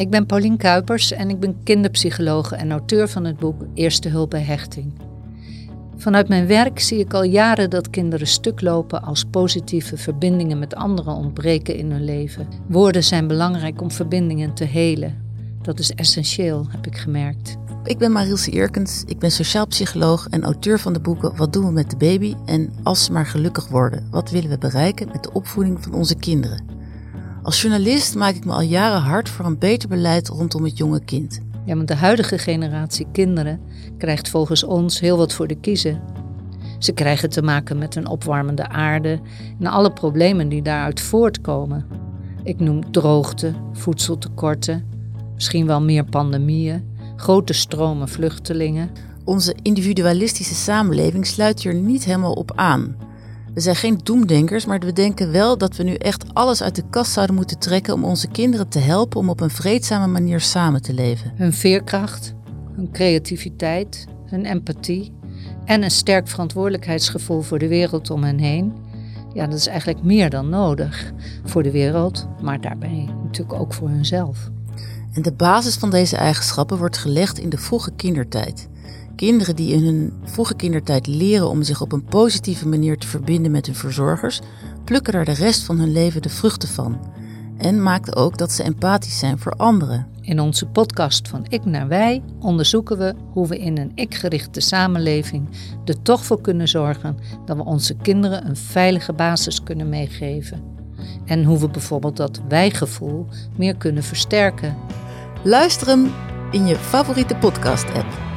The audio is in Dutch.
Ik ben Paulien Kuipers en ik ben kinderpsycholoog en auteur van het boek Eerste Hulp bij Hechting. Vanuit mijn werk zie ik al jaren dat kinderen stuk lopen als positieve verbindingen met anderen ontbreken in hun leven. Woorden zijn belangrijk om verbindingen te helen. Dat is essentieel, heb ik gemerkt. Ik ben Marilse Eerkens, ik ben sociaal psycholoog en auteur van de boeken Wat doen we met de baby en Als ze maar gelukkig worden. Wat willen we bereiken met de opvoeding van onze kinderen? Als journalist maak ik me al jaren hard voor een beter beleid rondom het jonge kind. Ja, want de huidige generatie kinderen krijgt volgens ons heel wat voor de kiezen. Ze krijgen te maken met een opwarmende aarde en alle problemen die daaruit voortkomen. Ik noem droogte, voedseltekorten, misschien wel meer pandemieën, grote stromen vluchtelingen. Onze individualistische samenleving sluit hier niet helemaal op aan. We zijn geen doemdenkers, maar we denken wel dat we nu echt alles uit de kast zouden moeten trekken om onze kinderen te helpen om op een vreedzame manier samen te leven. Hun veerkracht, hun creativiteit, hun empathie en een sterk verantwoordelijkheidsgevoel voor de wereld om hen heen. Ja, dat is eigenlijk meer dan nodig voor de wereld, maar daarbij natuurlijk ook voor hunzelf. En de basis van deze eigenschappen wordt gelegd in de vroege kindertijd. Kinderen die in hun vroege kindertijd leren om zich op een positieve manier te verbinden met hun verzorgers, plukken er de rest van hun leven de vruchten van. En maakt ook dat ze empathisch zijn voor anderen. In onze podcast van Ik naar Wij onderzoeken we hoe we in een ik-gerichte samenleving er toch voor kunnen zorgen dat we onze kinderen een veilige basis kunnen meegeven. En hoe we bijvoorbeeld dat wij-gevoel meer kunnen versterken. Luister hem in je favoriete podcast-app.